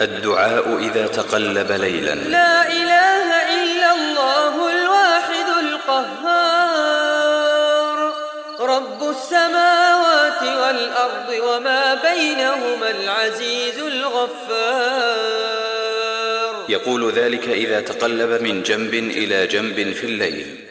الدعاء إذا تقلب ليلا. لا إله إلا الله الواحد القهار. رب السماوات والأرض وما بينهما العزيز الغفار. يقول ذلك إذا تقلب من جنب إلى جنب في الليل.